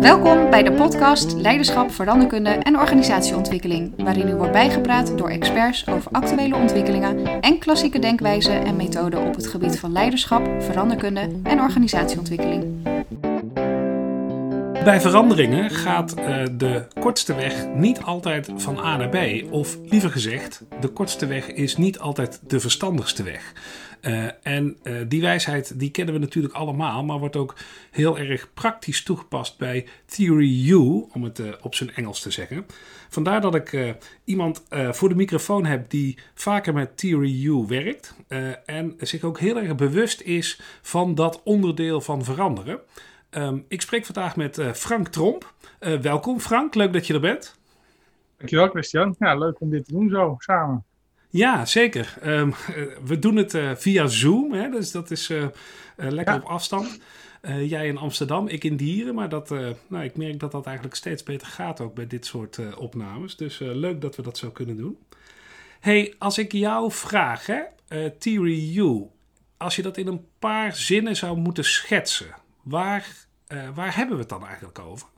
Welkom bij de podcast Leiderschap, Veranderkunde en Organisatieontwikkeling, waarin u wordt bijgepraat door experts over actuele ontwikkelingen en klassieke denkwijzen en methoden op het gebied van leiderschap, veranderkunde en organisatieontwikkeling. Bij veranderingen gaat uh, de kortste weg niet altijd van A naar B. Of liever gezegd, de kortste weg is niet altijd de verstandigste weg. Uh, en uh, die wijsheid die kennen we natuurlijk allemaal, maar wordt ook heel erg praktisch toegepast bij Theory U, om het op zijn Engels te zeggen. Vandaar dat ik iemand voor de microfoon heb die vaker met Theory U werkt en zich ook heel erg bewust is van dat onderdeel van veranderen. Um, ik spreek vandaag met uh, Frank Tromp. Uh, welkom Frank, leuk dat je er bent. Dankjewel Christian. Ja, leuk om dit te doen zo, samen. Ja, zeker. Um, we doen het uh, via Zoom, hè, dus dat is lekker ja. op afstand. jij in Amsterdam, ik in Dieren, maar dat, nou, ik merk dat dat eigenlijk steeds beter gaat ook bij dit soort opnames. Dus leuk dat we dat zo kunnen doen. hey, als ik jou vraag, hè, Theory U, als je dat in een paar zinnen zou moeten schetsen, waar uh, waar hebben we het dan eigenlijk over?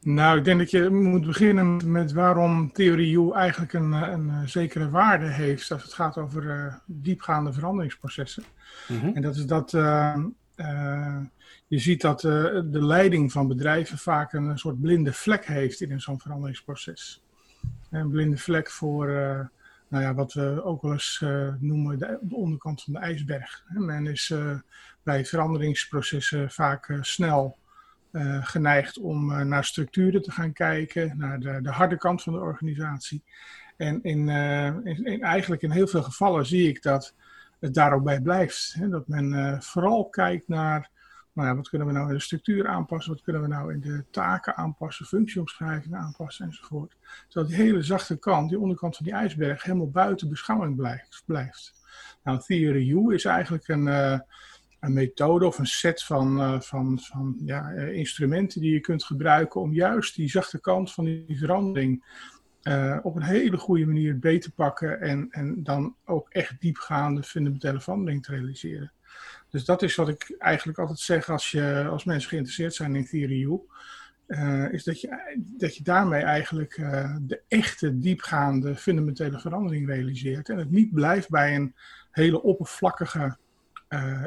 Nou, ik denk dat je moet beginnen met waarom Theorie U eigenlijk een, een, een, zekere waarde heeft als het gaat over uh, diepgaande veranderingsprocessen. Mm -hmm. En dat is dat uh, je ziet dat de leiding van bedrijven vaak een soort blinde vlek heeft in zo'n veranderingsproces. Een blinde vlek voor nou ja, wat we ook wel eens noemen de, de, onderkant van de ijsberg. Men is bij veranderingsprocessen vaak uh, snel uh, geneigd om uh, naar structuren te gaan kijken, naar de, de, harde kant van de organisatie. En in, in, in, eigenlijk in heel veel gevallen zie ik dat het daar ook bij blijft. Hè? Dat men vooral kijkt naar nou ja, wat kunnen we nou in de structuur aanpassen, wat kunnen we nou in de taken aanpassen, functieomschrijvingen aanpassen enzovoort. Zodat die hele zachte kant, die onderkant van die ijsberg, helemaal buiten beschouwing blijft. blijft. Nou, Theory U is eigenlijk een een methode of een set van, uh, van, van ja, uh, instrumenten die je kunt gebruiken om juist die zachte kant van die verandering uh, op een hele goede manier beter te pakken en, en dan ook echt diepgaande fundamentele verandering te realiseren. Dus dat is wat ik eigenlijk altijd zeg als, je, als mensen geïnteresseerd zijn in Theory U. is dat je, dat je daarmee eigenlijk de echte diepgaande fundamentele verandering realiseert. En het niet blijft bij een hele oppervlakkige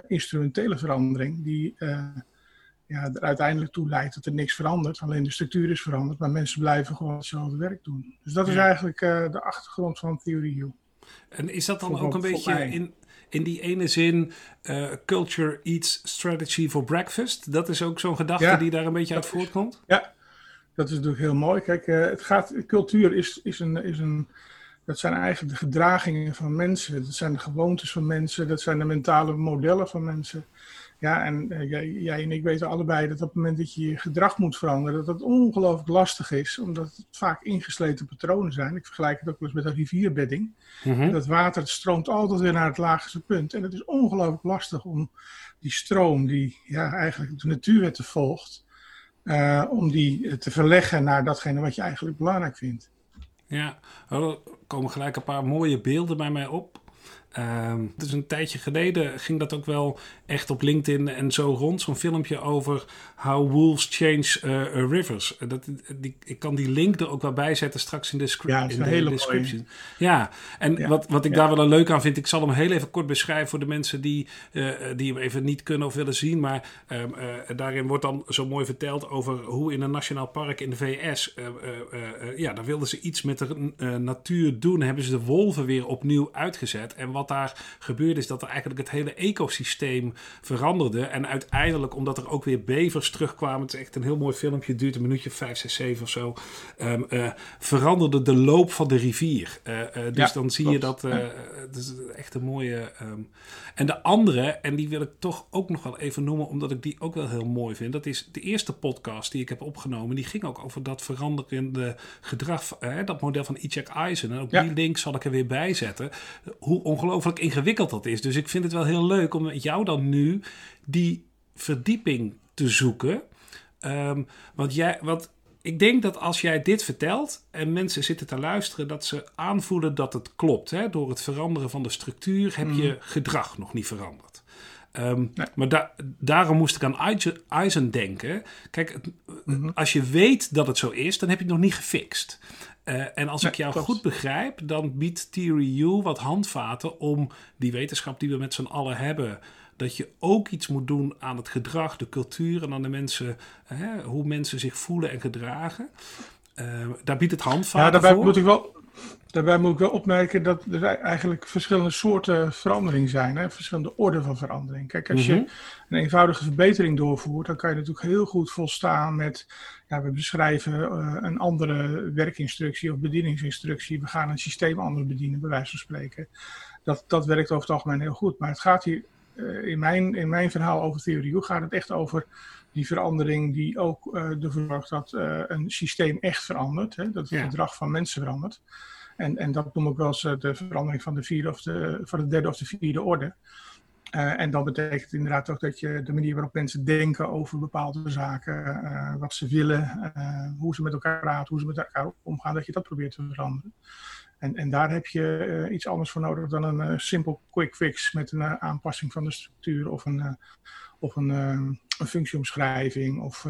instrumentele verandering die uh, ja, er uiteindelijk toe leidt dat er niks verandert. Alleen de structuur is veranderd, maar mensen blijven gewoon hetzelfde werk doen. Dus dat is eigenlijk uh, de achtergrond van Theory U. En is dat dan voor, ook een beetje in, in die ene zin culture eats strategy for breakfast? Dat is ook zo'n gedachte ja, die daar een beetje uit voortkomt? Ja, dat is natuurlijk heel mooi. Kijk, het gaat, cultuur is, is een... Is een dat zijn eigenlijk de gedragingen van mensen. Dat zijn de gewoontes van mensen. Dat zijn de mentale modellen van mensen. Ja, en uh, jij, jij, en ik weten allebei dat op het moment dat je je gedrag moet veranderen, dat dat ongelooflijk lastig is, omdat het vaak ingesleten patronen zijn. Ik vergelijk het ook wel eens met een rivierbedding. Mm -hmm. Dat water stroomt altijd weer naar het laagste punt. En het is ongelooflijk lastig om die stroom, die ja, eigenlijk de natuurwetten volgt, uh, om die te verleggen naar datgene wat je eigenlijk belangrijk vindt. Ja, er komen gelijk een paar mooie beelden bij mij op. Um, dus een tijdje geleden ging dat ook wel echt op LinkedIn en zo rond. Zo'n filmpje over How Wolves Change uh, Rivers. Dat, die, ik kan die link er ook wel bij zetten straks in de, ja, in de hele description. Mooie. Ja, en ja. wat, wat ik ja. daar wel een leuk aan vind, ik zal hem heel even kort beschrijven voor de mensen die, uh, die hem even niet kunnen of willen zien. Maar uh, daarin wordt dan zo mooi verteld over hoe in een nationaal park in de VS, ja, daar wilden ze iets met de natuur doen. Hebben ze de wolven weer opnieuw uitgezet. En wat daar gebeurde is dat er eigenlijk het hele ecosysteem veranderde. En uiteindelijk, omdat er ook weer bevers terugkwamen, het is echt een heel mooi filmpje, duurt een minuutje 5, 6, 7 of zo, um, uh, veranderde de loop van de rivier. Uh, uh, dus ja, dan zie klopt. je dat, is echt een mooie... Um, en de andere, en die wil ik toch ook nog wel even noemen, omdat ik die ook wel heel mooi vind. Dat is de eerste podcast die ik heb opgenomen. Die ging ook over dat veranderende gedrag, dat model van Ichak Eisen. En ook ja. die link zal ik er weer bij zetten. Hoe ongelooflijk ingewikkeld dat is. Dus ik vind het wel heel leuk om met jou dan nu die verdieping te zoeken. Um, want jij, wat ik denk dat als jij dit vertelt en mensen zitten te luisteren, dat ze aanvoelen dat het klopt. Hè? Door het veranderen van de structuur heb je mm. gedrag nog niet veranderd. Ehm, maar daarom moest ik aan Eisen denken. Kijk, mhm. als je weet dat het zo is, dan heb je het nog niet gefixt. Uh, en als ik jou goed begrijp, dan biedt Theory U wat handvaten om die wetenschap die we met z'n allen hebben, dat je ook iets moet doen aan het gedrag, de cultuur en aan de mensen, hè, hoe mensen zich voelen en gedragen. Uh, daar biedt het handvaten ja, daarbij voor. Moet ik wel, daarbij moet ik wel opmerken dat er eigenlijk verschillende soorten verandering zijn. Hè? Verschillende orden van verandering. Kijk, als je mhm. een eenvoudige verbetering doorvoert, dan kan je natuurlijk heel goed volstaan met... Ja, we beschrijven uh, een andere werkinstructie of bedieningsinstructie. We gaan een systeem anders bedienen, bij wijze van spreken. Dat, dat werkt over het algemeen heel goed. Maar het gaat hier uh, in, mijn, in mijn verhaal over theorie gaat het echt over die verandering die ook uh, ervoor zorgt dat uh, een systeem echt verandert. Hè? Dat het gedrag van mensen verandert. En, en dat noem ik wel eens de verandering van de, vierde of de, van de derde of de vierde orde. Uh, en dat betekent inderdaad ook dat je de manier waarop mensen denken over bepaalde zaken, uh, wat ze willen, uh, hoe ze met elkaar praten, hoe ze met elkaar omgaan, dat je dat probeert te veranderen. En, en daar heb je iets anders voor nodig dan een simpel quick fix met een aanpassing van de structuur of een, of een, een functieomschrijving of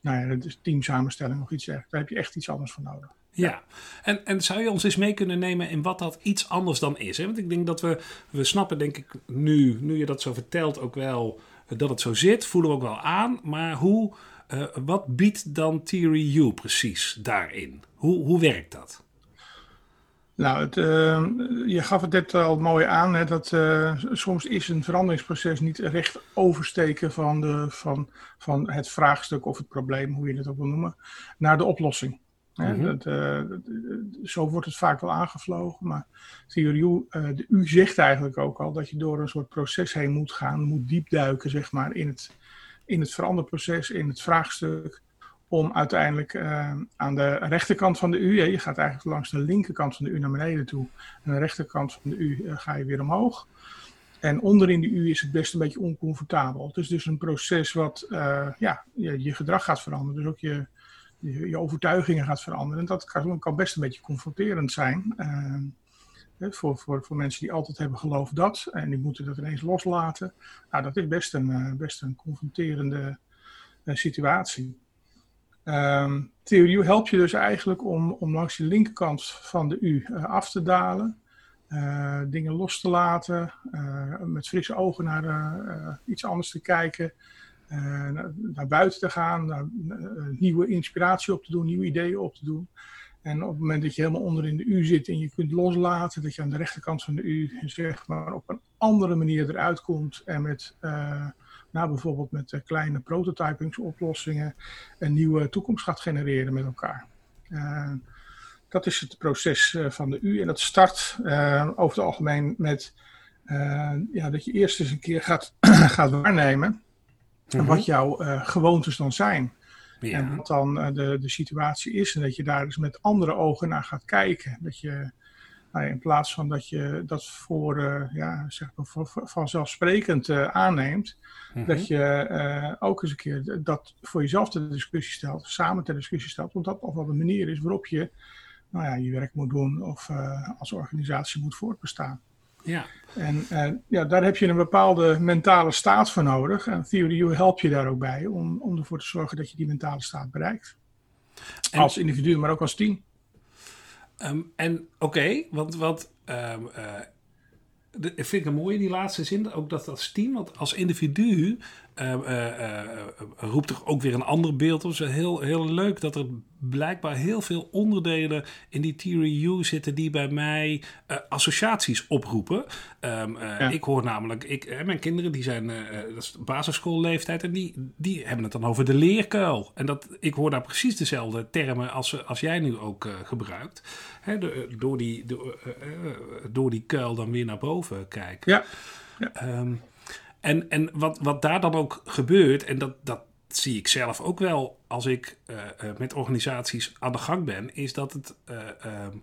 nou ja, de teamsamenstelling of iets dergelijks. Daar heb je echt iets anders voor nodig. Ja, en, en zou je ons eens mee kunnen nemen in wat dat iets anders dan is? Hè? Want ik denk dat we, we snappen, denk ik, nu, nu je dat zo vertelt, ook wel dat het zo zit, voelen we ook wel aan. Maar hoe, uh, wat biedt dan Theory U precies daarin? Hoe, hoe werkt dat? Nou, het, uh, je gaf het net al mooi aan, hè, dat uh, soms is een veranderingsproces niet recht oversteken van, de, van, van het vraagstuk of het probleem, hoe je het ook wil noemen, naar de oplossing. Mhm. dat, uh, zo wordt het vaak wel aangevlogen. Maar theorie, uh, de U zegt eigenlijk ook al dat je door een soort proces heen moet gaan, moet diepduiken zeg maar, in, het, in het veranderproces, in het vraagstuk. Om uiteindelijk uh, aan de rechterkant van de U, je gaat eigenlijk langs de linkerkant van de U naar beneden toe. En de rechterkant van de U ga je weer omhoog. En onderin de U is het best een beetje oncomfortabel. Het is dus een proces wat ja, je, gedrag gaat veranderen. Dus ook je, je, overtuigingen gaat veranderen. En dat kan, kan, best een beetje confronterend zijn. Voor, voor, voor mensen die altijd hebben geloofd dat. En die moeten dat ineens loslaten. Nou, dat is best een, best een confronterende situatie. Um, theorie helpt je dus eigenlijk om, om langs de linkerkant van de U af te dalen. dingen los te laten. met frisse ogen naar iets anders te kijken. Uh, naar, buiten te gaan, naar, nieuwe inspiratie op te doen, nieuwe ideeën op te doen. En op het moment dat je helemaal onder in de U zit en je kunt loslaten, dat je aan de rechterkant van de U zeg maar op een andere manier eruit komt en met, nou bijvoorbeeld met kleine prototypingsoplossingen een nieuwe toekomst gaat genereren met elkaar. dat is het proces van de U en dat start over het algemeen met ja, dat je eerst eens een keer gaat, gaat waarnemen Mhm. Wat jouw gewoontes dan zijn. Ja. En wat dan de, de situatie is. En dat je daar dus met andere ogen naar gaat kijken. Dat je nou in plaats van dat je dat voor, uh, ja, zeg maar voor, voor, vanzelfsprekend aanneemt. Mhm. Dat je ook eens een keer dat voor jezelf ter discussie stelt. Samen ter discussie stelt. Want dat wel de manier is waarop je nou ja, je werk moet doen. Of als organisatie moet voortbestaan. Ja. En uh, ja, daar heb je een bepaalde mentale staat voor nodig. En Theory U helpt je daar ook bij om, om ervoor te zorgen dat je die mentale staat bereikt. Als individu, maar ook als team. Um, en oké, want, want um, uh, de, vind ik een mooie die laatste zin, ook dat als team, want als individu uh, uh, roept er ook weer een ander beeld op. Is heel, heel leuk dat er blijkbaar heel veel onderdelen in die Theory U zitten die bij mij associaties oproepen. Um, Ik hoor namelijk, ik, mijn kinderen die zijn dat is basisschoolleeftijd en die, die hebben het dan over de leerkuil. En dat, ik hoor daar precies dezelfde termen als, als jij nu ook gebruikt. Hè, de, door, die, de, door die kuil dan weer naar boven kijken. Ja. ja. Um, en, en wat, wat daar dan ook gebeurt, en dat, dat zie ik zelf ook wel als ik uh, uh, met organisaties aan de gang ben, is dat het. Uh, um,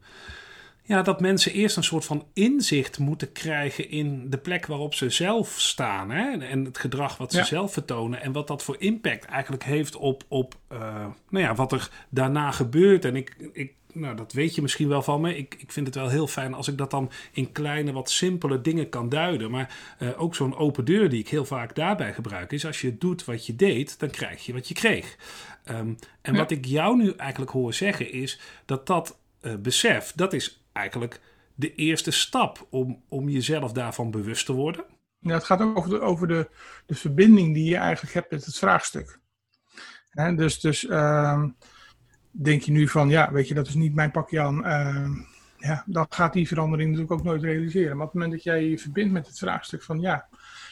ja, dat mensen eerst een soort van inzicht moeten krijgen in de plek waarop ze zelf staan. Hè? En het gedrag wat ze zelf vertonen. En wat dat voor impact eigenlijk heeft op, op nou ja, wat er daarna gebeurt. En ik, ik nou, dat weet je misschien wel van me. Ik, ik vind het wel heel fijn als ik dat dan in kleine, wat simpele dingen kan duiden. Maar uh, ook zo'n open deur die ik heel vaak daarbij gebruik is: als je doet wat je deed, dan krijg je wat je kreeg. Um, en ja. wat ik jou nu eigenlijk hoor zeggen is dat dat uh, besef, dat is eigenlijk de eerste stap om, om jezelf daarvan bewust te worden. Ja, het gaat ook over de, over de, de verbinding die je eigenlijk hebt met het vraagstuk. He, dus dus uh, denk je nu van, ja, weet je, dat is niet mijn pakje aan. Uh, ja, dan gaat die verandering natuurlijk ook nooit realiseren. Maar op het moment dat jij je verbindt met het vraagstuk van, ja,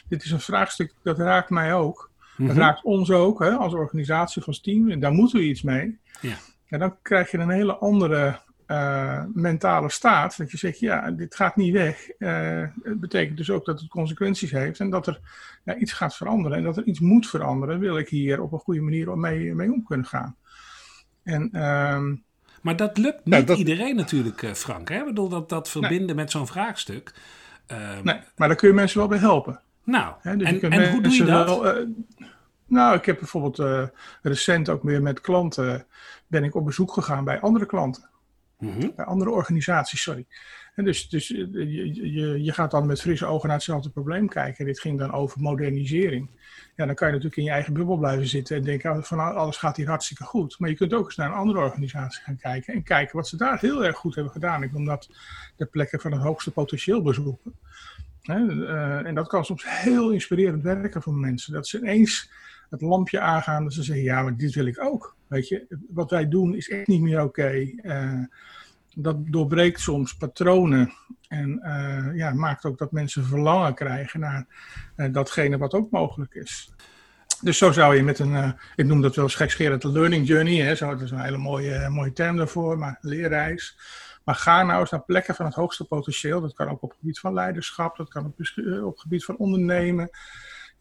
dit is een vraagstuk dat raakt mij ook. Dat mm -hmm. raakt ons ook, hè, als organisatie, als team. En daar moeten we iets mee. Ja. En dan krijg je een hele andere uh, mentale staat. Dat je zegt, ja, dit gaat niet weg. Uh, het betekent dus ook dat het consequenties heeft. En dat er ja, iets gaat veranderen. En dat er iets moet veranderen. Wil ik hier op een goede manier mee, mee om kunnen gaan. En, uh, maar dat lukt niet dat... iedereen natuurlijk, uh, Frank. Hè? Ik bedoel, dat, dat verbinden nee. met zo'n vraagstuk. nee, maar daar kun je mensen wel bij helpen. Nou, He, dus en, en hoe doe je dat? Wel, uh, nou, ik heb bijvoorbeeld uh, recent ook weer met klanten... ben ik op bezoek gegaan bij andere klanten. Mm -hmm. Bij andere organisaties, sorry. En dus dus je, je, je gaat dan met frisse ogen naar hetzelfde probleem kijken. Dit ging dan over modernisering. Ja, dan kan je natuurlijk in je eigen bubbel blijven zitten en denken van nou, alles gaat hier hartstikke goed. Maar je kunt ook eens naar een andere organisatie gaan kijken en kijken wat ze daar heel erg goed hebben gedaan. Ik noem dat de plekken van het hoogste potentieel bezoeken. Uh, en dat kan soms heel inspirerend werken voor mensen. Dat ze ineens het lampje aangaan dat ze zeggen, ja, maar dit wil ik ook. Weet je, wat wij doen is echt niet meer oké. Okay. Uh, dat doorbreekt soms patronen en uh, ja, maakt ook dat mensen verlangen krijgen naar uh, datgene wat ook mogelijk is. Dus zo zou je met een, uh, ik noem dat wel gekscherend de learning journey, hè, zo, dat is een hele mooie, mooie term daarvoor, maar leerreis. Maar ga nou eens naar plekken van het hoogste potentieel. Dat kan ook op het gebied van leiderschap, dat kan op, op het gebied van ondernemen.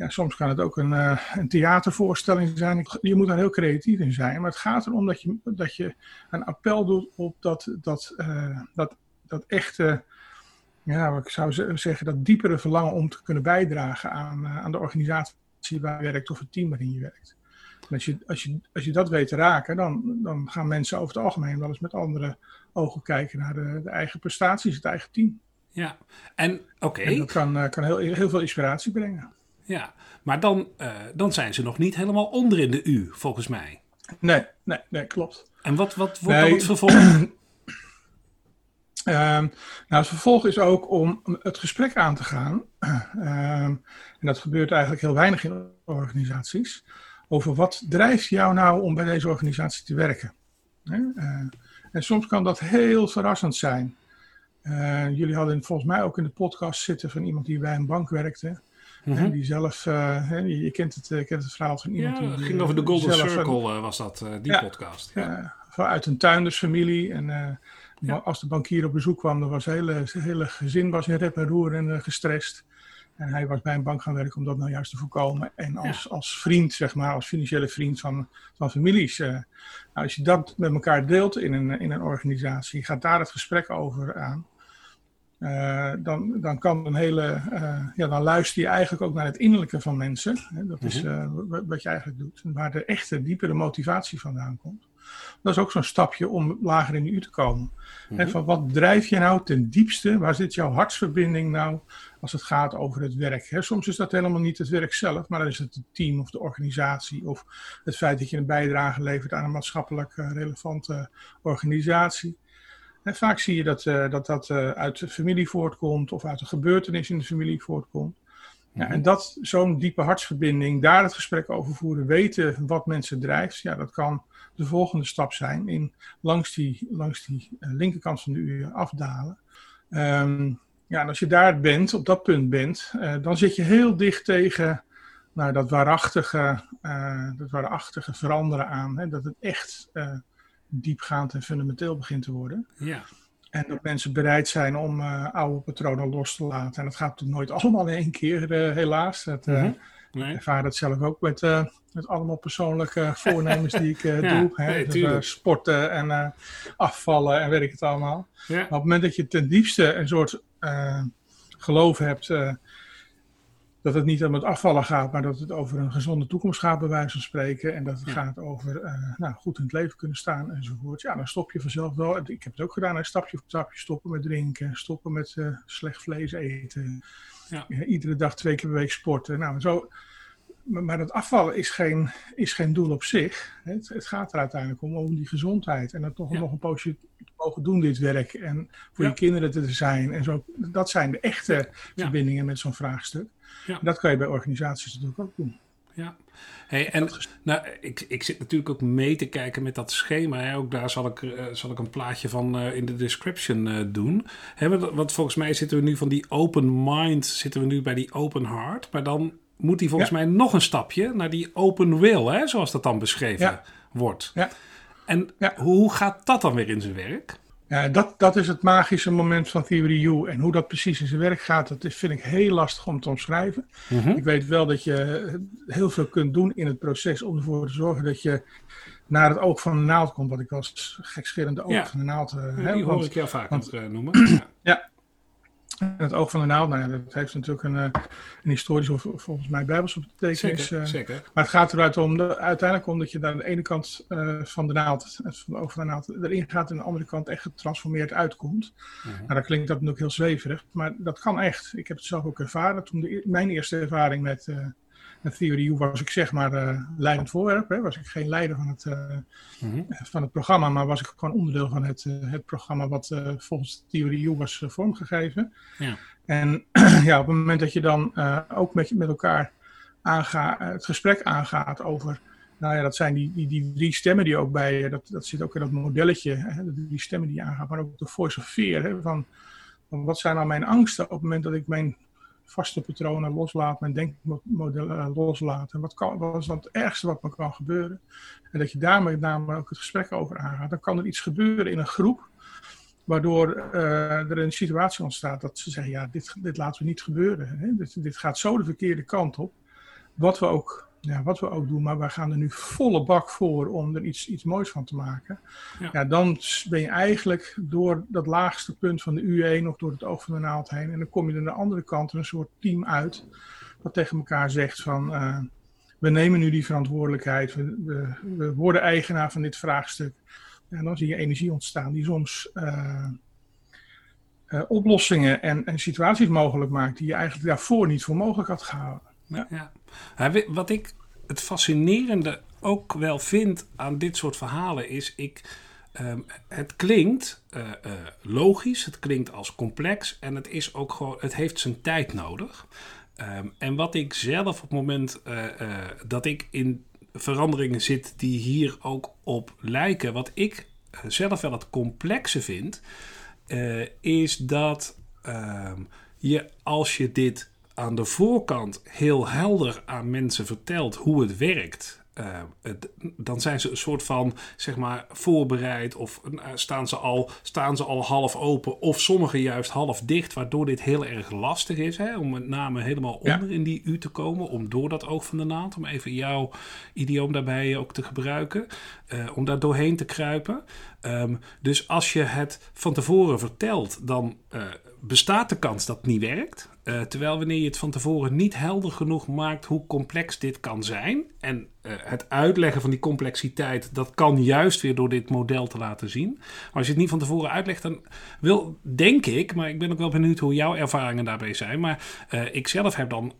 Ja, soms kan het ook een, uh, een theatervoorstelling zijn. Je moet daar heel creatief in zijn. Maar het gaat erom dat je, dat je een appel doet op dat, dat, uh, dat, dat echte, ja, ik zou zeggen, dat diepere verlangen om te kunnen bijdragen aan, uh, aan de organisatie waar je werkt of het team waarin je werkt. En als je, als je, als je dat weet te raken, dan, dan gaan mensen over het algemeen wel eens met andere ogen kijken naar de, de eigen prestaties, het eigen team. Ja, en oké. Okay. Dat kan, kan heel, heel veel inspiratie brengen. Ja, maar dan, uh, dan zijn ze nog niet helemaal onder in de U, volgens mij. Nee, nee, nee, klopt. En wat, wat wordt nee. dan het vervolg? uh, nou, het vervolg is ook om het gesprek aan te gaan. Uh, en dat gebeurt eigenlijk heel weinig in organisaties. Over wat drijft jou nou om bij deze organisatie te werken? en soms kan dat heel verrassend zijn. jullie hadden volgens mij ook in de podcast zitten van iemand die bij een bank werkte. Mm -hmm. Die zelf, uh, je, kent het, uh, kent het verhaal van iemand ja. Het ging over de Golden Circle, een, was dat, die ja, podcast. Ja. uit een tuindersfamilie. En als de bankier op bezoek kwam, dan was het hele, hele gezin was in rep en roer en gestrest. En hij was bij een bank gaan werken om dat nou juist te voorkomen. En als, als vriend, zeg maar, als financiële vriend van, van families. nou, als je dat met elkaar deelt in een, in een organisatie, gaat daar het gesprek over aan. Uh, dan, dan kan een hele, uh, ja, dan luister je eigenlijk ook naar het innerlijke van mensen. Hè? Dat is uh, wat je eigenlijk doet. Waar de echte, diepere motivatie vandaan komt. Dat is ook zo'n stapje om lager in de U te komen. Mm -hmm. van wat drijf je nou ten diepste? Waar zit jouw hartsverbinding nou als het gaat over het werk? Hè? Soms is dat helemaal niet het werk zelf, maar dan is het het team of de organisatie. Of het feit dat je een bijdrage levert aan een maatschappelijk relevante organisatie. En vaak zie je dat uh, dat, dat uh, uit de familie voortkomt of uit een gebeurtenis in de familie voortkomt. Ja, en dat, zo'n diepe hartsverbinding, daar het gesprek over voeren, weten wat mensen drijft, ja, dat kan de volgende stap zijn in langs die, langs die uh, linkerkant van de uur afdalen. Um, ja, en als je daar bent, op dat punt bent, dan zit je heel dicht tegen nou, dat waarachtige, dat waarachtige veranderen aan. Hè, dat het echt diepgaand en fundamenteel begint te worden. Ja. En dat mensen bereid zijn om uh, oude patronen los te laten. En dat gaat natuurlijk nooit allemaal in één keer, uh, helaas. Dat, uh, mm-hmm. nee. Ik ervaar dat zelf ook met, met allemaal persoonlijke voornemens die ik ja, doe. Hè? Nee, dus, sporten en afvallen en weet ik het allemaal. Ja. Maar op het moment dat je ten diepste een soort geloof hebt dat het niet om het afvallen gaat, maar dat het over een gezonde toekomst gaat, bij wijze van spreken. En dat het gaat over uh, nou, goed in het leven kunnen staan enzovoort. Ja, dan stop je vanzelf wel. Ik heb het ook gedaan, stapje voor stapje stoppen met drinken, stoppen met uh, slecht vlees eten. Ja. iedere dag twee keer per week sporten. Nou, zo, maar dat afvallen is geen, is geen doel op zich. Het, het gaat er uiteindelijk om, om die gezondheid. En dat toch nog een poosje mogen doen, dit werk. En voor je kinderen te zijn. En zo, dat zijn de echte verbindingen met zo'n vraagstuk. Dat kan je bij organisaties natuurlijk ook doen. Ja, hey, en nou, ik, ik zit natuurlijk ook mee te kijken met dat schema. Hè. Ook daar zal ik, uh, zal ik een plaatje van uh, in de description uh, doen. Hè, want volgens mij zitten we nu van die open mind, zitten we nu bij die open heart. Maar dan moet hij volgens mij nog een stapje naar die open will, hè, zoals dat dan beschreven ja. wordt. Ja. En hoe gaat dat dan weer in zijn werk? Ja, dat, dat is het magische moment van Theory U. En hoe dat precies in zijn werk gaat, dat is, vind ik heel lastig om te omschrijven. Mhm. Ik weet wel dat je heel veel kunt doen in het proces om ervoor te zorgen dat je naar het oog van de naald komt. Wat ik als gekscherende oog van de naald uh, heb. Die hoor ik heel vaak want, eh, noemen. ja. Ja, het oog van de naald, nou ja, dat heeft natuurlijk een, eh, een historische volgens mij bijbelse betekenis. Zeker, zeker. Maar het gaat eruit om, de, uiteindelijk om dat je aan de ene kant van de naald, van de oog van de naald, erin gaat en aan de andere kant echt getransformeerd uitkomt. -huh. Nou, dat klinkt dat natuurlijk heel zweverig, maar dat kan echt. Ik heb het zelf ook ervaren. Toen de, mijn eerste ervaring met, met Theory U was ik zeg maar uh, leidend voorwerp. Hè? Was ik geen leider van het, mm -hmm. van het programma, maar was ik gewoon onderdeel van het, uh, het programma wat volgens Theory U was vormgegeven. Ja. En ja, op het moment dat je dan ook met, met elkaar aangaat, het gesprek aangaat over, nou ja, dat zijn die, die, die drie stemmen die ook bij, dat, dat zit ook in dat modelletje, hè? de drie stemmen die je aangaat, maar ook de voice of fear, hè? Van, van wat zijn nou mijn angsten op het moment dat ik mijn vaste patronen loslaat, mijn denkmodellen eh, loslaat. En wat, kan, wat is dan het ergste wat me kan gebeuren? En dat je daar met name ook het gesprek over aangaat. Dan kan er iets gebeuren in een groep, waardoor uh, er een situatie ontstaat dat ze zeggen, ja, dit, dit laten we niet gebeuren. Hè? Dit, dit gaat zo de verkeerde kant op. Wat we ook ja, wat we ook doen, maar wij gaan er nu volle bak voor om er iets, iets moois van te maken. Ja. ja. dan ben je eigenlijk door dat laagste punt van de UE nog door het oog van de naald heen. En dan kom je aan de andere kant een soort team uit, wat tegen elkaar zegt van, uh, we nemen nu die verantwoordelijkheid, we, we, we, worden eigenaar van dit vraagstuk. En dan zie je energie ontstaan die soms uh, uh, oplossingen en, en situaties mogelijk maakt die je eigenlijk daarvoor niet voor mogelijk had gehouden. Ja. ja. Wat ik het fascinerende ook wel vind aan dit soort verhalen is, ik, um, het klinkt uh, uh, logisch, het klinkt als complex en het is ook gewoon, het heeft zijn tijd nodig. Um, en wat ik zelf op het moment uh, dat ik in veranderingen zit die hier ook op lijken, wat ik zelf wel het complexe vind, is dat ehm, je als je dit aan de voorkant heel helder aan mensen vertelt hoe het werkt. Uh, het, dan zijn ze een soort van, zeg maar, voorbereid of uh, staan, ze al, staan ze al half open of sommigen juist half dicht, waardoor dit heel erg lastig is, hè, om met name helemaal onder in die U te komen, om door dat oog van de naald, om even jouw idioom daarbij ook te gebruiken, uh, om daar doorheen te kruipen. Um, dus als je het van tevoren vertelt, dan bestaat de kans dat het niet werkt. Uh, terwijl wanneer je het van tevoren niet helder genoeg maakt hoe complex dit kan zijn. En het uitleggen van die complexiteit, dat kan juist weer door dit model te laten zien. Maar als je het niet van tevoren uitlegt, dan wil, denk ik, maar ik ben ook wel benieuwd hoe jouw ervaringen daarbij zijn. Maar ik zelf heb dan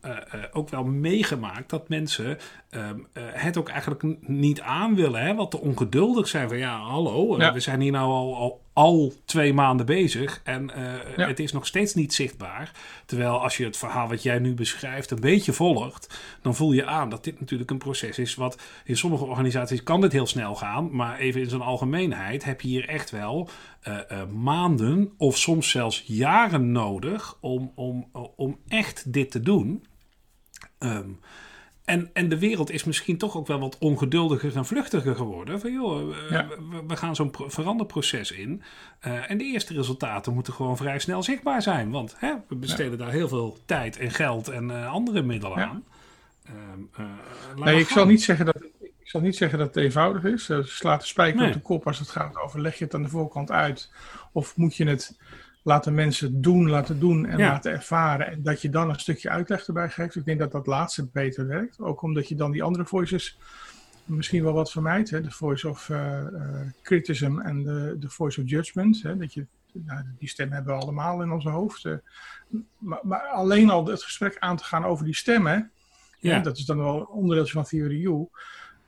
ook wel meegemaakt dat mensen ehm, het ook eigenlijk niet aan willen. Hè, wat te ongeduldig zijn van ja, hallo, ja. we zijn hier nou al, al al twee maanden bezig en uh, ja. het is nog steeds niet zichtbaar. Terwijl als je het verhaal wat jij nu beschrijft een beetje volgt, dan voel je aan dat dit natuurlijk een proces is wat in sommige organisaties kan dit heel snel gaan, maar even in zijn algemeenheid heb je hier echt wel uh, uh, maanden of soms zelfs jaren nodig om, om, om echt dit te doen. Um, en, en de wereld is misschien toch ook wel wat ongeduldiger en vluchtiger geworden. Van joh, ja. we, we, gaan zo'n veranderproces in. Uh, en de eerste resultaten moeten gewoon vrij snel zichtbaar zijn. Want hè, we besteden ja. daar heel veel tijd en geld en uh, andere middelen ja. aan. Uh, nee, ik zal, niet zeggen dat, ik zal niet zeggen dat het eenvoudig is. Slaat de spijker nee. op de kop als het gaat over leg je het aan de voorkant uit. Of moet je het laten mensen doen, laten doen en laten ervaren. En dat je dan een stukje uitleg erbij geeft. Ik denk dat dat laatste beter werkt. Ook omdat je dan die andere voices misschien wel wat vermijdt. Hè? De voice of uh, criticism en de, de voice of judgment. Hè? Dat je, nou, die stem hebben we allemaal in onze hoofd. maar, maar, alleen al het gesprek aan te gaan over die stemmen. Ja. dat is dan wel een onderdeeltje van Theory U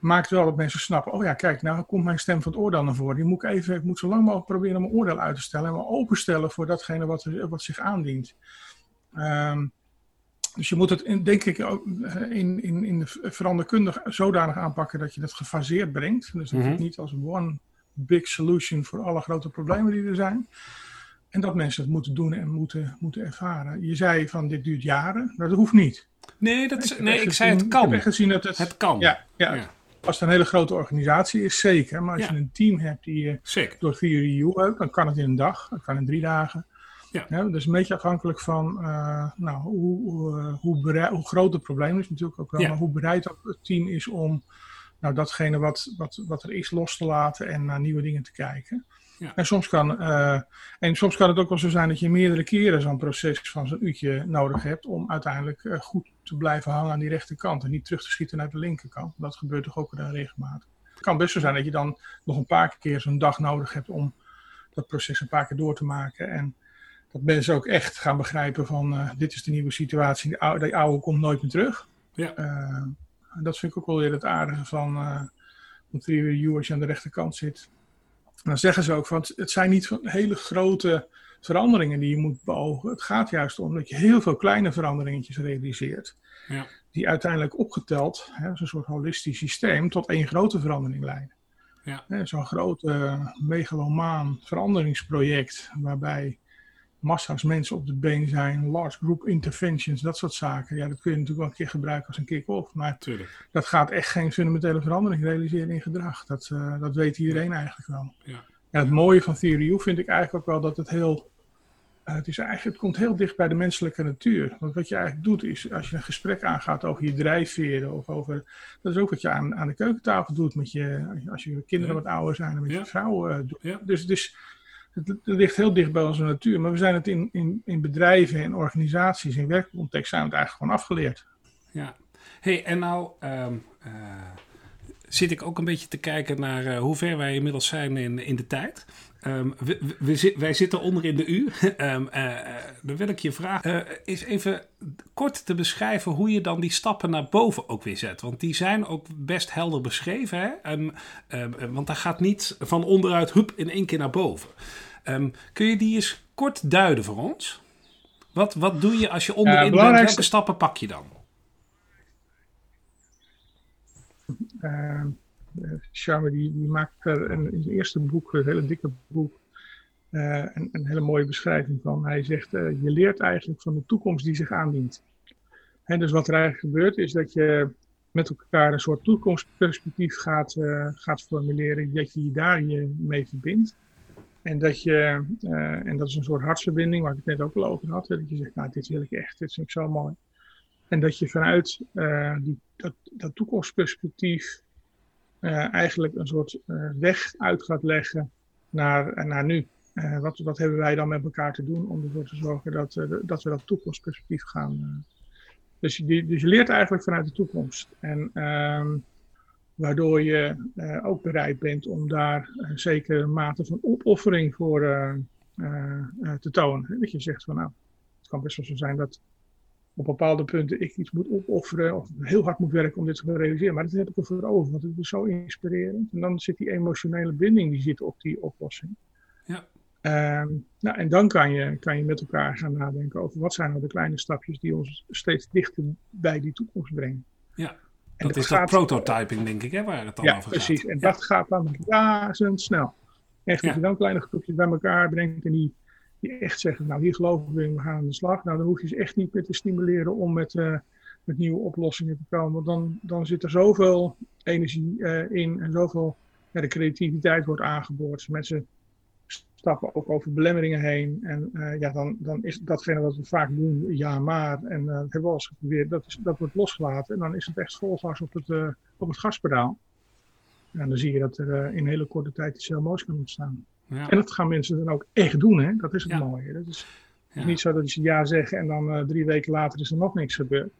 maakt wel dat mensen snappen, oh ja, kijk, nou komt mijn stem van het oordeel naar voren. Die moet ik even, ik moet zo lang mogelijk proberen mijn oordeel uit te stellen en me openstellen voor datgene wat, wat zich aandient. Um, dus je moet het, in, denk ik, eh, in, in, in de veranderkundig zodanig aanpakken dat je het gefaseerd brengt. Dus dat mm het niet als one big solution voor alle grote problemen die er zijn. En dat mensen het moeten doen en moeten, moeten ervaren. Je zei van dit duurt jaren, dat hoeft niet. Nee, dat is, nee ik zei het kan. Ik heb gezien dat het, het kan. Ja, ja, Als het een hele grote organisatie is, zeker. Maar als je een team hebt die je zeker. door Theory U hebt, dan kan het in een dag, dan kan in drie dagen. Ja. ja dus een beetje afhankelijk van uh, nou, hoe, hoe, eh, hoe, bereid, hoe, groot het probleem is natuurlijk ook wel, maar hoe bereid het team is om nou, datgene wat, wat, wat er is los te laten en naar nieuwe dingen te kijken. Ja. En, soms kan, uh, en soms kan het ook wel zo zijn dat je meerdere keren zo'n proces van zo'n uurtje nodig hebt om uiteindelijk uh, goed te blijven hangen aan die rechterkant en niet terug te schieten naar de linkerkant. Dat gebeurt toch ook dan regelmatig. Het kan best zo zijn dat je dan nog een paar keer zo'n dag nodig hebt om dat proces een paar keer door te maken. En dat mensen ook echt gaan begrijpen van uh, dit is de nieuwe situatie, die oude, die oude komt nooit meer terug. Ja. dat vind ik ook wel weer het aardige van, van als je aan de rechterkant zit dan zeggen ze ook van het zijn niet hele grote veranderingen die je moet beogen. Het gaat juist om dat je heel veel kleine veranderingetjes realiseert. Ja. Die uiteindelijk opgeteld, hè, een soort holistisch systeem, tot één grote verandering leiden. Ja. Zo'n groot uh, megalomaan veranderingsproject waarbij massa's mensen op de been zijn, large group interventions, dat soort zaken. Ja, dat kun je natuurlijk wel een keer gebruiken als een kick-off. Maar Tuurlijk. dat gaat echt geen fundamentele verandering realiseren in gedrag. Dat, uh, dat weet iedereen eigenlijk wel. Ja. ja. het mooie van Theory U vind ik eigenlijk ook wel dat het heel... Uh, het, is eigenlijk, het komt heel dicht bij de menselijke natuur. Want wat je eigenlijk doet is, als je een gesprek aangaat over je drijfveren of over... Dat is ook wat je aan, aan de keukentafel doet met je, als je kinderen wat ouder zijn en met je vrouw uh, doet. Dus, dus het, ligt heel dicht bij onze natuur, maar we zijn het in, in, in bedrijven en organisaties, in werkcontext, zijn we het eigenlijk gewoon afgeleerd. Ja, hey, en nou uh, uh, zit ik ook een beetje te kijken naar uh, hoe ver wij inmiddels zijn in, in de tijd. Um, we, we, wij zitten onder in de U. um, dan wil ik je vragen, is even kort te beschrijven hoe je dan die stappen naar boven ook weer zet. Want die zijn ook best helder beschreven. Hè? Um, want daar gaat niet van onderuit hup in één keer naar boven. Kun je die eens kort duiden voor ons? Wat, wat doe je als je onderin bent? Welke stappen pak je dan? Charme die, die maakt in zijn eerste boek, een hele dikke boek, uh, een, een, hele mooie beschrijving van. Hij zegt, uh, je leert eigenlijk van de toekomst die zich aandient. En dus wat er eigenlijk gebeurt is dat je met elkaar een soort toekomstperspectief gaat, uh, gaat formuleren, dat je je daar je mee verbindt. En dat je, en dat is een soort hartsverbinding, waar ik het net ook al over had. Dat je zegt, nou, dit wil ik echt, dit vind ik zo mooi. En dat je vanuit die, dat, dat toekomstperspectief uh, eigenlijk een soort weg uit gaat leggen naar, naar nu. wat, wat hebben wij dan met elkaar te doen om ervoor te zorgen dat, dat we dat toekomstperspectief gaan. dus, je, dus je leert eigenlijk vanuit de toekomst. En ehm, Waardoor je ook bereid bent om daar een zekere mate van opoffering voor te tonen. Dat je zegt van nou, het kan best wel zo zijn dat op bepaalde punten ik iets moet opofferen of heel hard moet werken om dit te realiseren. Maar dat heb ik ervoor over, want het is zo inspirerend. En dan zit die emotionele binding die zit op die oplossing. Ja. Ehm, nou, en dan kan je, kan je met elkaar gaan nadenken over wat zijn nou de kleine stapjes die ons steeds dichter bij die toekomst brengen. Ja. En dat is gaat, dat prototyping, denk ik, hè, waar het dan ja, over gaat. Precies. En dat gaat dan razendsnel. Echt, als je dan kleine groepjes bij elkaar brengt en die, echt zeggen, nou hier geloven we in, we gaan aan de slag. Nou, dan hoef je ze echt niet meer te stimuleren om met, uh, met nieuwe oplossingen te komen. Want dan, dan zit er zoveel energie uh, in en zoveel, ja, de creativiteit wordt aangeboord. Mensen stappen ook over belemmeringen heen. En uh, ja, dan, dan is datgene wat we vaak doen, ja maar. En dat hebben we al eens geprobeerd, dat, is, dat wordt losgelaten. En dan is het echt volgas op het, op het gaspedaal. En dan zie je dat er in hele korte tijd iets heel moois kan ontstaan. Ja. En dat gaan mensen dan ook echt doen, hè? dat is het mooie. Dat is, is, niet zo dat ze ja zeggen en dan uh, drie weken later is er nog niks gebeurd.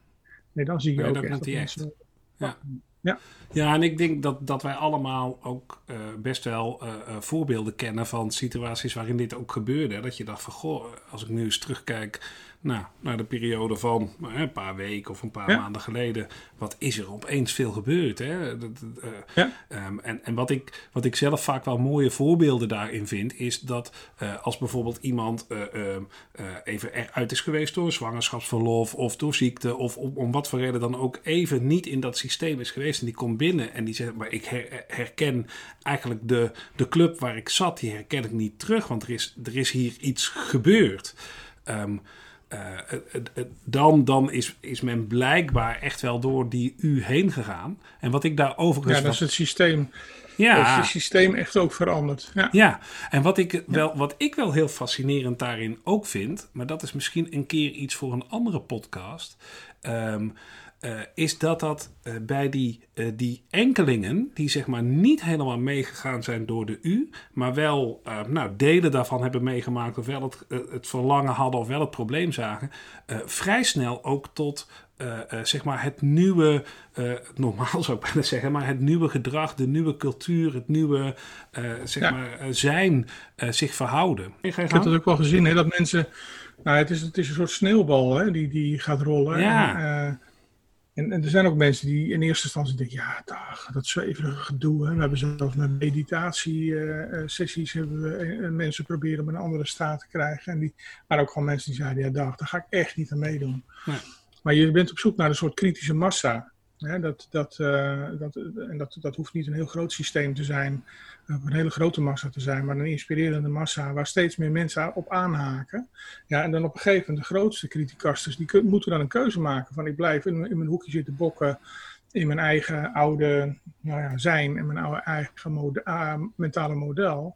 Nee, dan zie je ook echt dat mensen... Ja. Ja. ja, en ik denk dat, dat wij allemaal ook uh, best wel uh, uh, voorbeelden kennen van situaties waarin dit ook gebeurde. Dat je dacht van, goh, als ik nu eens terugkijk nou, naar de periode van nou, een paar weken of een paar maanden geleden, wat is er opeens veel gebeurd? Hè? Dat, uh, ja. um, en en wat, ik, wat ik zelf vaak wel mooie voorbeelden daarin vind, is dat uh, als bijvoorbeeld iemand uh, even eruit is geweest door zwangerschapsverlof of door ziekte, of om, om, wat voor reden dan ook even niet in dat systeem is geweest, en die komt binnen en die zegt, maar ik her, herken eigenlijk de, de club waar ik zat, die herken ik niet terug, want er is, er is hier iets gebeurd. Um, dan, dan is, is men blijkbaar echt wel door die U heen gegaan. En wat ik daar overigens. Ja, dat is het systeem. Ja. het systeem echt ook veranderd. Ja, ja. en wat ik, wel, wat ik wel heel fascinerend daarin ook vind, maar dat is misschien een keer iets voor een andere podcast. Um, uh, is dat dat uh, bij die, uh, die enkelingen, die zeg maar niet helemaal meegegaan zijn door de U, maar wel nou, delen daarvan hebben meegemaakt, of wel het, het verlangen hadden, of wel het probleem zagen, vrij snel ook tot zeg maar het nieuwe, normaal zou ik bijna zeggen, maar het nieuwe gedrag, de nieuwe cultuur, het nieuwe zeg maar, zijn zich verhouden. Ik heb dat ook wel gezien, hè, dat mensen. Nou, het is, het is een soort sneeuwbal hè, die, die gaat rollen. Ja. En, en, en, er zijn ook mensen die in eerste instantie denken, ja, dag, dat zweverige gedoe. Hè. We hebben zelfs met meditatiesessies uh, hebben we uh, mensen proberen om een andere staat te krijgen. En die, maar ook gewoon mensen die zeiden, ja, dag, daar ga ik echt niet aan meedoen. Maar je bent op zoek naar een soort kritische massa. Hè, dat, dat, uh, dat, en dat, dat hoeft niet een heel groot systeem te zijn een hele grote massa te zijn, maar een inspirerende massa waar steeds meer mensen op aanhaken. Ja, en dan op een gegeven moment de grootste criticasters, die moeten dan een keuze maken van ik blijf in, mijn hoekje zitten bokken in mijn eigen oude nou ja, zijn en mijn oude eigen mentale model.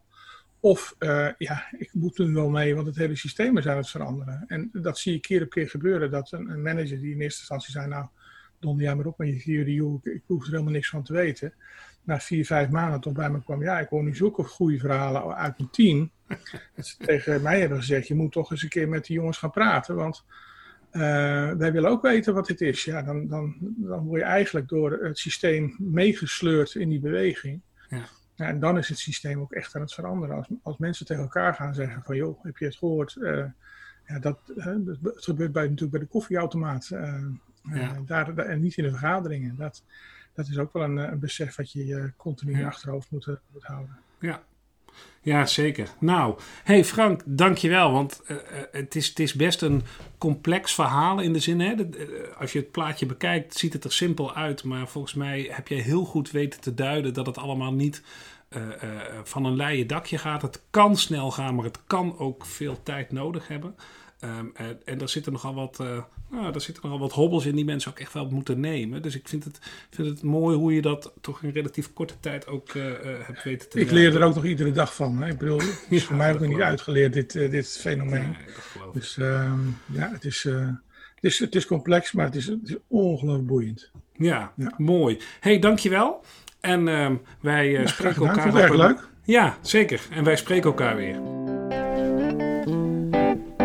Of uh, ja, ik moet er wel mee, want het hele systeem is aan het veranderen. En dat zie je keer op keer gebeuren. Dat een, een manager die in eerste instantie zei, nou, donder jij maar op met je theorie, ik, ik hoef er helemaal niks van te weten na vier, vijf maanden toch bij me kwam. Ja, ik hoor nu zulke goede verhalen uit mijn team. Dat ze tegen mij hebben gezegd: je moet toch eens een keer met die jongens gaan praten. Want uh, wij willen ook weten wat dit is. Ja, dan, dan, dan word je eigenlijk door het systeem meegesleurd in die beweging. Ja. ja. en dan is het systeem ook echt aan het veranderen. Als, als mensen tegen elkaar gaan zeggen: van joh, heb je het gehoord? Uh, ja, dat, uh, het gebeurt bij, natuurlijk bij de koffieautomaat. Ja. daar, en niet in de vergaderingen. Dat, dat is ook wel een, een besef wat je uh, continu in je achterhoofd moet, eh, moet, houden. Ja. Ja, zeker. Nou, hey Frank, dankjewel. Want uh, het, is, het is best een complex verhaal in de zin. Hè, als je het plaatje bekijkt, ziet het er simpel uit. Maar volgens mij heb je heel goed weten te duiden dat het allemaal niet uh, uh, van een leien dakje gaat. Het kan snel gaan, maar het kan ook veel tijd nodig hebben. Um, en, en daar zitten nogal wat, uh, nou, daar zitten nogal wat hobbels in die mensen ook echt wel moeten nemen. Dus ik vind het, vind het mooi hoe je dat toch in relatief korte tijd ook uh, hebt weten te Ik leer er ook nog iedere dag van. Hè? Ik bedoel, het is voor mij ook nog niet uitgeleerd, dit, dit fenomeen. Nee, dus um, ja, het is, het, is, het is complex, maar het is, het is ongelooflijk boeiend. Ja, ja, mooi. hey, dankjewel. En um, wij ja, spreken elkaar. Vond het erg leuk? Ja, zeker. En wij spreken elkaar weer.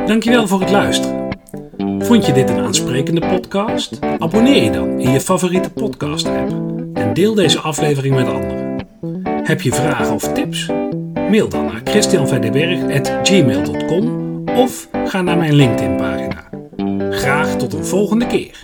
Dankjewel voor het luisteren. Vond je dit een aansprekende podcast? Abonneer je dan in je favoriete podcast app en deel deze aflevering met anderen. Heb je vragen of tips? Mail dan naar christianverdeberg.gmail.com of ga naar mijn LinkedIn pagina. Graag tot een volgende keer.